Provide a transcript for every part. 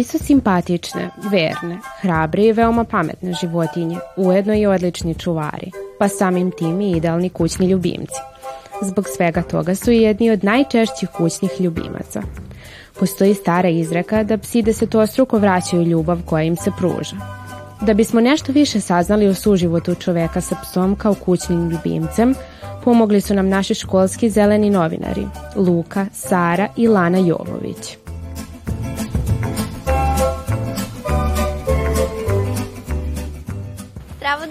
Psi su simpatične, verne, hrabre i veoma pametne životinje, ujedno i odlični čuvari, pa samim tim i idealni kućni ljubimci. Zbog svega toga su i jedni od najčešćih kućnih ljubimaca. Postoji stara izreka da psi desetostruko vraćaju ljubav koja im se pruža. Da bismo nešto više saznali o suživotu čoveka sa psom kao kućnim ljubimcem, pomogli su nam naši školski zeleni novinari Luka, Sara i Lana Jovović.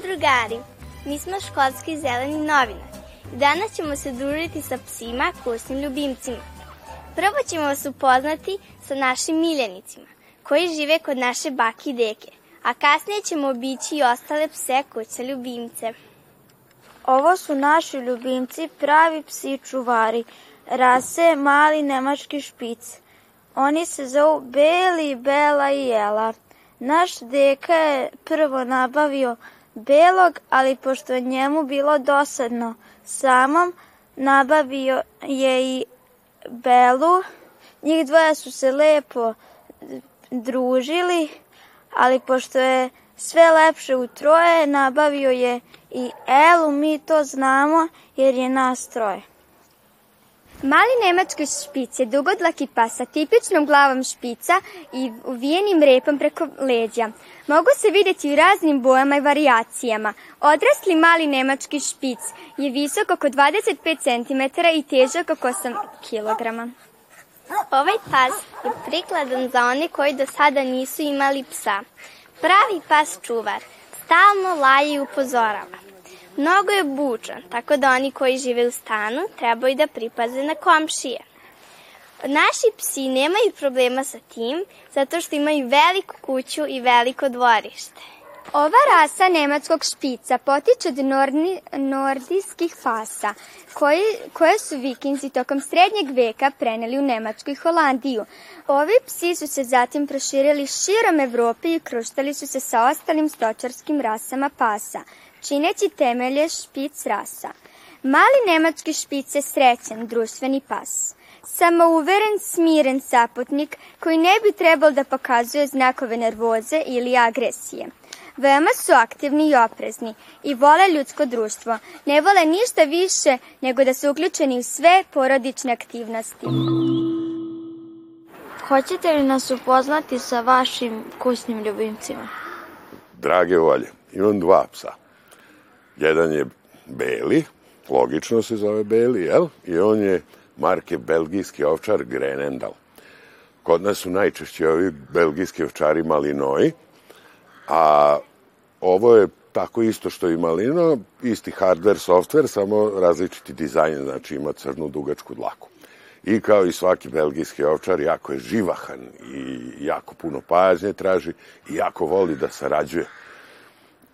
Drugari, mi smo školski zeleni novinari. Danas ćemo se družiti sa psima, kućnim ljubimcima. Prvo ćemo vas upoznati sa našim miljenicima, koji žive kod naše baki i deke, a kasnije ćemo obići i ostale pse kuće ljubimce. Ovo su naši ljubimci, pravi psi čuvari, rase mali nemački špic. Oni se zovu Beli, Bela i Jela. Naš deka je prvo nabavio belog, ali pošto je njemu bilo dosadno samom, nabavio je i Belu. Njih dvoja su se lepo družili, ali pošto je sve lepše u troje, nabavio je i Elu, mi to znamo jer je nas troje. Mali nemački špic je dugodlaki pas sa tipičnom glavom špica i uvijenim repom preko leđa. Mogu se videti u raznim bojama i varijacijama. Odrasli mali nemački špic je visok oko 25 cm i težak oko 8 kg. Ovaj pas je prikladan za one koji do sada nisu imali psa. Pravi pas čuvar stalno laje i upozorava. Mnogo je bučan, tako da oni koji žive u stanu trebaju da pripaze na komšije. Naši psi nemaju problema sa tim, zato što imaju veliku kuću i veliko dvorište. Ova rasa nemačkog špica potiče od norni, nordijskih fasa, koji, koje su vikinzi tokom srednjeg veka preneli u Nemačku i Holandiju. Ovi psi su se zatim proširili širom Evrope i kruštali su se sa ostalim stočarskim rasama pasa čineći temelje špic rasa. Mali nemački špic je srećan društveni pas. Samouveren, smiren saputnik koji ne bi trebalo da pokazuje znakove nervoze ili agresije. Veoma su aktivni i oprezni i vole ljudsko društvo. Ne vole ništa više nego da su uključeni u sve porodične aktivnosti. Hoćete li nas upoznati sa vašim kućnim ljubimcima? Drage volje, imam dva psa. Jedan je beli, logično se zove beli, jel? I on je marke belgijski ovčar Grenendal. Kod nas su najčešće ovi belgijski ovčari malinoji, a ovo je tako isto što i malino, isti hardware, software, samo različiti dizajn, znači ima crnu dugačku dlaku. I kao i svaki belgijski ovčar, jako je živahan i jako puno pažnje traži i jako voli da sarađuje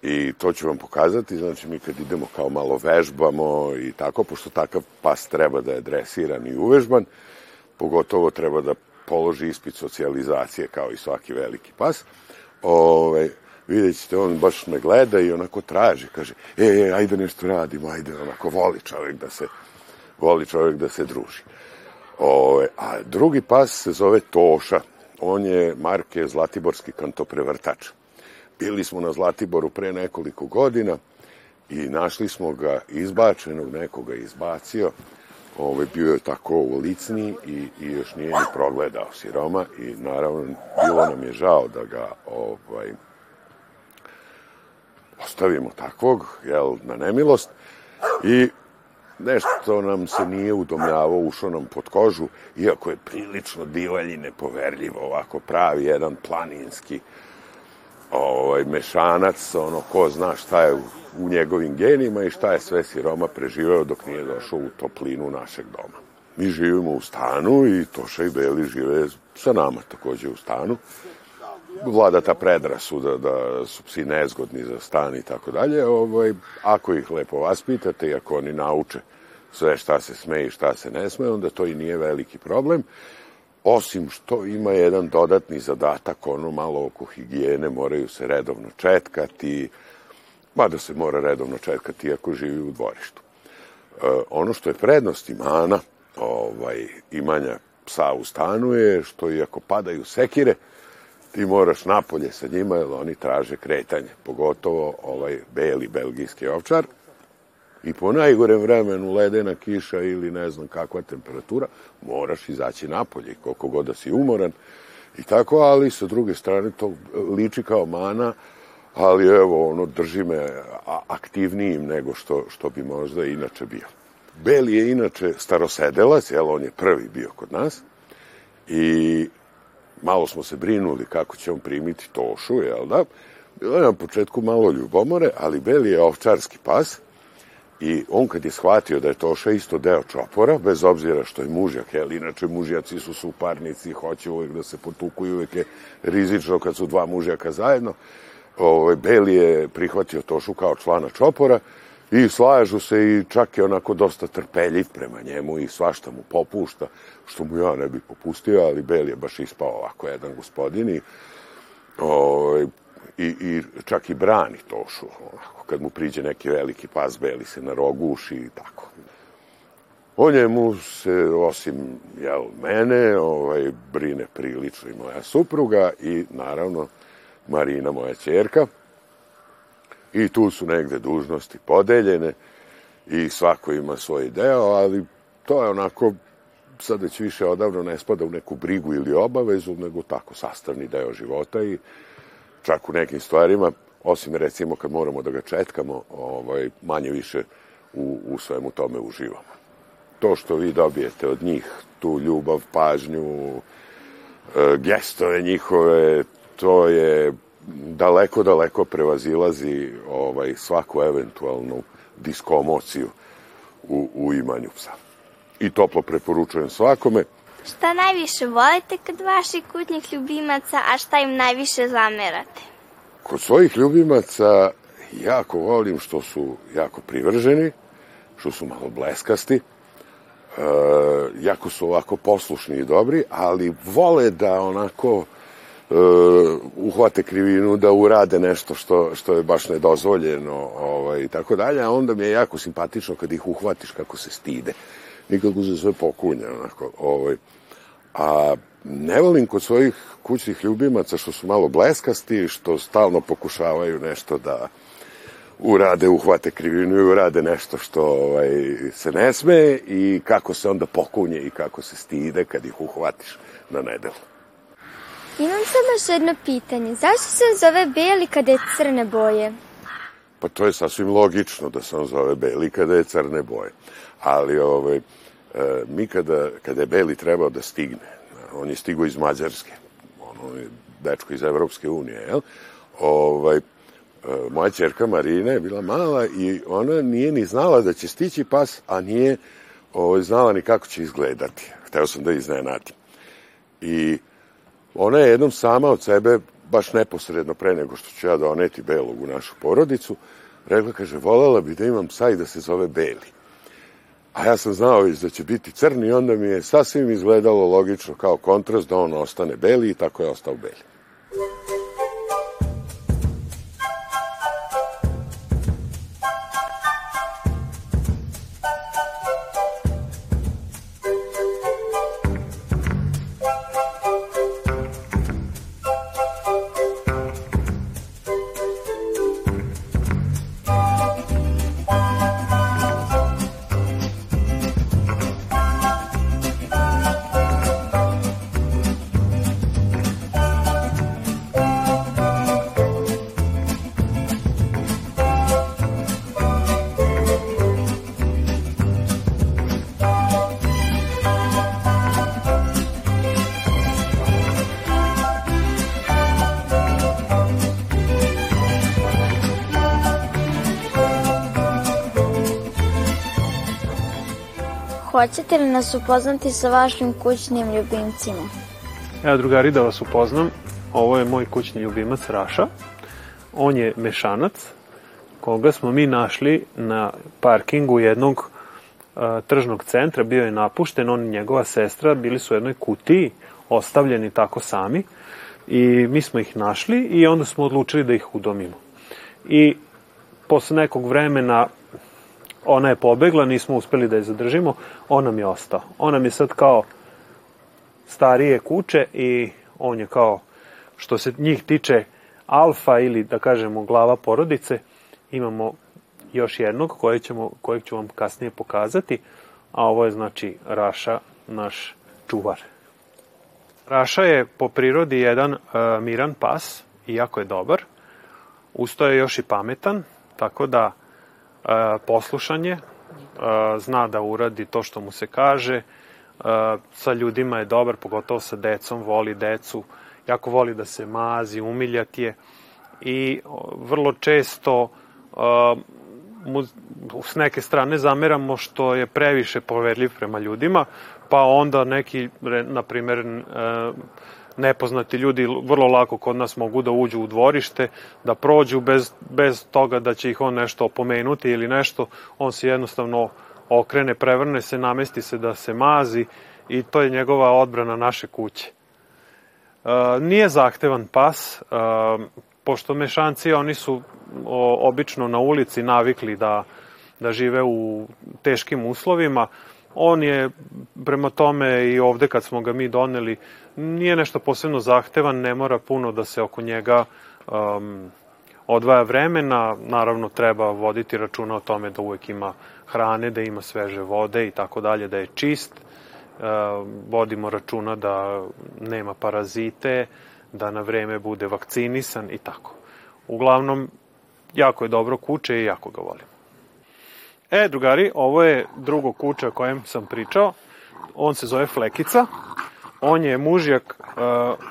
I to ću vam pokazati, znači mi kad idemo kao malo vežbamo i tako, pošto takav pas treba da je dresiran i uvežban, pogotovo treba da položi ispit socijalizacije kao i svaki veliki pas, ove, vidjet ćete, on baš me gleda i onako traži, kaže, e, e, ajde nešto radimo, ajde, onako voli čovjek da se, voli čovjek da se druži. Ove, a drugi pas se zove Toša, on je marke Zlatiborski kantoprevrtač. Bili smo na Zlatiboru pre nekoliko godina i našli smo ga izbačenog, nekoga izbacio. Ovaj, bio je tako u licni i, i još nije ni progledao siroma i naravno bilo nam je žao da ga ovaj, ostavimo takvog, jel, na nemilost i nešto nam se nije udomljavao, ušao nam pod kožu, iako je prilično divalj i nepoverljivo, ovako pravi jedan planinski, ovaj, mešanac, ono, ko zna šta je u, u njegovim genima i šta je sve siroma preživeo dok nije došao u toplinu našeg doma. Mi živimo u stanu i Toša i Beli žive sa nama takođe u stanu. Vlada ta predrasuda da su psi nezgodni za stan i tako dalje. Ovaj, ako ih lepo vaspitate i ako oni nauče sve šta se sme i šta se ne sme, onda to i nije veliki problem osim što ima jedan dodatni zadatak, ono malo oko higijene, moraju se redovno četkati, mada se mora redovno četkati ako živi u dvorištu. E, ono što je prednost imana, ovaj, imanja psa u stanu je što i ako padaju sekire, ti moraš napolje sa njima, jer oni traže kretanje, pogotovo ovaj beli belgijski ovčar, i po najgorem vremenu ledena kiša ili ne znam kakva temperatura, moraš izaći napolje, koliko god da si umoran i tako, ali sa druge strane to liči kao mana, ali evo, ono, drži me aktivnijim nego što, što bi možda inače bio. Beli je inače starosedelac, jel, on je prvi bio kod nas i malo smo se brinuli kako će on primiti Tošu, jel da? Bilo je na početku malo ljubomore, ali Beli je ovčarski pas i on kad je shvatio da je Toša isto deo čopora, bez obzira što je mužjak, jel, inače mužjaci su suparnici, hoće uvek da se potuku i uvek je rizično kad su dva mužjaka zajedno, ovaj, Beli je prihvatio Tošu kao člana čopora i slažu se i čak je onako dosta trpeljiv prema njemu i svašta mu popušta, što mu ja ne bih popustio, ali Beli je baš ispao ovako jedan gospodin i, ovaj, i, i čak i brani Tošu. Onako, kad mu priđe neki veliki pas, Beli se na rogu uši i tako. O njemu se, osim jel, mene, ovaj, brine prilično i moja supruga i naravno Marina, moja čerka. I tu su negde dužnosti podeljene i svako ima svoj deo, ali to je onako sad već više odavno ne spada u neku brigu ili obavezu, nego tako sastavni deo života i čak u nekim stvarima, osim recimo kad moramo da ga četkamo, ovaj, manje više u, u svemu tome uživamo. To što vi dobijete od njih, tu ljubav, pažnju, e, gestove njihove, to je daleko, daleko prevazilazi ovaj, svaku eventualnu diskomociju u, u imanju psa. I toplo preporučujem svakome. Šta najviše volite kod vaših kućnih ljubimaca, a šta im najviše zamerate? Kod svojih ljubimaca jako volim što su jako privrženi, što su malo bleskasti, e, jako su ovako poslušni i dobri, ali vole da onako uh, uhvate krivinu, da urade nešto što, što je baš nedozvoljeno ovaj, i tako dalje, a onda mi je jako simpatično kad ih uhvatiš kako se stide. Nikako se sve pokunja, onako, ovaj. A ne volim kod svojih kućnih ljubimaca što su malo bleskasti, što stalno pokušavaju nešto da urade, uhvate krivinu i urade nešto što ovaj, se ne sme i kako se onda pokunje i kako se stide kad ih uhvatiš na nedelu. Imam samo još jedno pitanje. Zašto se zove beli kada je crne boje? Pa to je sasvim logično da se on zove beli kada je crne boje. Ali ovaj, e, mi kada, kada je beli trebao da stigne, on je stigo iz Mađarske, ono je dečko iz Evropske unije, jel? Ovaj, e, moja čerka Marina je bila mala i ona nije ni znala da će stići pas, a nije ovaj, znala ni kako će izgledati. Hteo sam da iznenadim. I Ona je jednom sama od sebe, baš neposredno pre nego što ću ja doneti Belog u našu porodicu, rekla, kaže, volela bi da imam psa i da se zove Beli. A ja sam znao već da će biti crni onda mi je sasvim izgledalo logično kao kontrast da on ostane beli i tako je ostao beli. Hoćete li nas upoznati sa vašim kućnim ljubimcima? Evo, drugari, da vas upoznam. Ovo je moj kućni ljubimac Raša. On je mešanac, koga smo mi našli na parkingu jednog uh, tržnog centra. Bio je napušten, on i njegova sestra bili su u jednoj kutiji, ostavljeni tako sami. I mi smo ih našli i onda smo odlučili da ih udomimo. I posle nekog vremena ona je pobegla, nismo uspeli da je zadržimo, on nam je ostao. On nam je sad kao starije kuće i on je kao što se njih tiče alfa ili da kažemo glava porodice, imamo još jednog kojeg, ćemo, kojeg ću vam kasnije pokazati, a ovo je znači Raša, naš čuvar. Raša je po prirodi jedan uh, miran pas i jako je dobar. Usto je još i pametan, tako da poslušanje, zna da uradi to što mu se kaže, sa ljudima je dobar, pogotovo sa decom, voli decu, jako voli da se mazi, umiljati je i vrlo često mu s neke strane zameramo što je previše poverljiv prema ljudima, pa onda neki, na primer, e, nepoznati ljudi vrlo lako kod nas mogu da uđu u dvorište, da prođu bez, bez toga da će ih on nešto opomenuti ili nešto, on se jednostavno okrene, prevrne se, namesti se da se mazi i to je njegova odbrana naše kuće. E, nije zahtevan pas, e, pošto mešanci oni su o, obično na ulici navikli da, da žive u teškim uslovima, on je prema tome i ovde kad smo ga mi doneli nije nešto posebno zahtevan, ne mora puno da se oko njega um, odvaja vremena, naravno treba voditi računa o tome da uvek ima hrane, da ima sveže vode i tako dalje, da je čist, uh, vodimo računa da nema parazite, da na vreme bude vakcinisan i tako. Uglavnom, jako je dobro kuće i jako ga volim. E, drugari, ovo je drugo kuće o kojem sam pričao. On se zove Flekica. On je mužjak uh,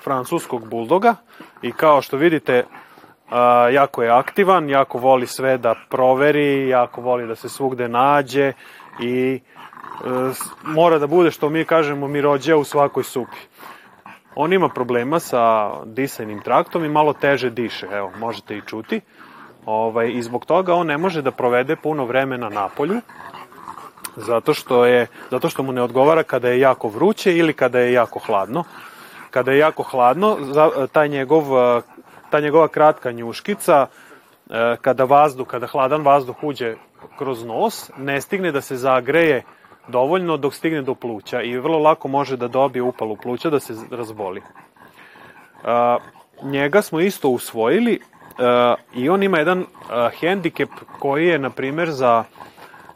francuskog buldoga i kao što vidite, uh, jako je aktivan, jako voli sve da proveri, jako voli da se svugde nađe i uh, mora da bude, što mi kažemo, mirođe u svakoj supi. On ima problema sa disajnim traktom i malo teže diše, evo, možete i čuti. Ovaj, I zbog toga on ne može da provede puno vremena na polju, zato što, je, zato što mu ne odgovara kada je jako vruće ili kada je jako hladno. Kada je jako hladno, taj njegov, ta njegova kratka njuškica, e, kada vazduh, kada hladan vazduh uđe kroz nos, ne stigne da se zagreje dovoljno dok stigne do pluća i vrlo lako može da dobije upalu pluća da se razboli. njega smo isto usvojili i on ima jedan uh, hendikep koji je, na primer, za,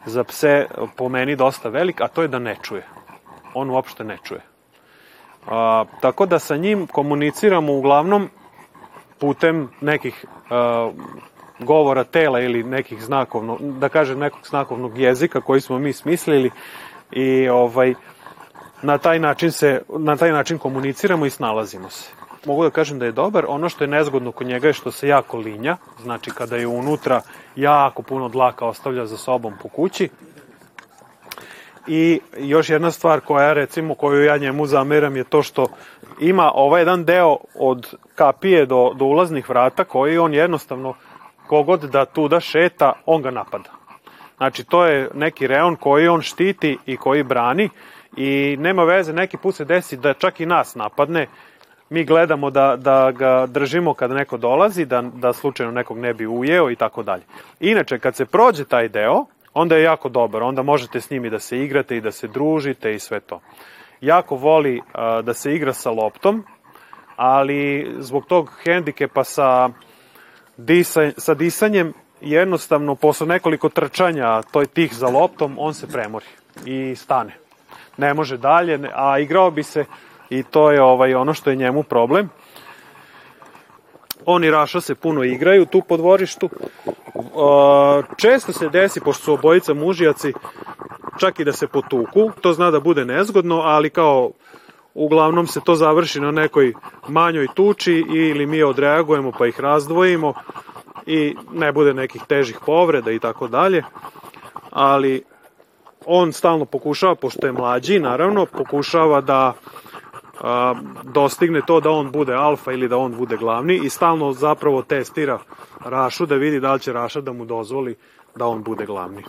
za pse po meni dosta velik, a to je da ne čuje. On uopšte ne čuje. Uh, tako da sa njim komuniciramo uglavnom putem nekih uh, govora tela ili nekih znakovno, da kažem nekog znakovnog jezika koji smo mi smislili i ovaj na taj način se na taj način komuniciramo i snalazimo se mogu da kažem da je dobar. Ono što je nezgodno kod njega je što se jako linja, znači kada je unutra jako puno dlaka ostavlja za sobom po kući. I još jedna stvar koja recimo koju ja njemu zameram je to što ima ovaj jedan deo od kapije do, do ulaznih vrata koji on jednostavno kogod da tuda šeta, on ga napada. Znači to je neki reon koji on štiti i koji brani i nema veze, neki put se desi da čak i nas napadne mi gledamo da, da ga držimo kad neko dolazi, da, da slučajno nekog ne bi ujeo i tako dalje. Inače, kad se prođe taj deo, onda je jako dobar, onda možete s njimi da se igrate i da se družite i sve to. Jako voli a, da se igra sa loptom, ali zbog tog hendikepa sa, disa, sa disanjem, jednostavno posle nekoliko trčanja toj tih za loptom, on se premori i stane. Ne može dalje, a igrao bi se i to je ovaj ono što je njemu problem. Oni Raša se puno igraju tu po dvorištu. Često se desi, pošto su obojica mužijaci, čak i da se potuku. To zna da bude nezgodno, ali kao uglavnom se to završi na nekoj manjoj tuči ili mi odreagujemo pa ih razdvojimo i ne bude nekih težih povreda i tako dalje. Ali on stalno pokušava, pošto je mlađi, naravno, pokušava da dostigne to da on bude alfa ili da on bude glavni i stalno zapravo testira Rašu da vidi da li će Raša da mu dozvoli da on bude glavni.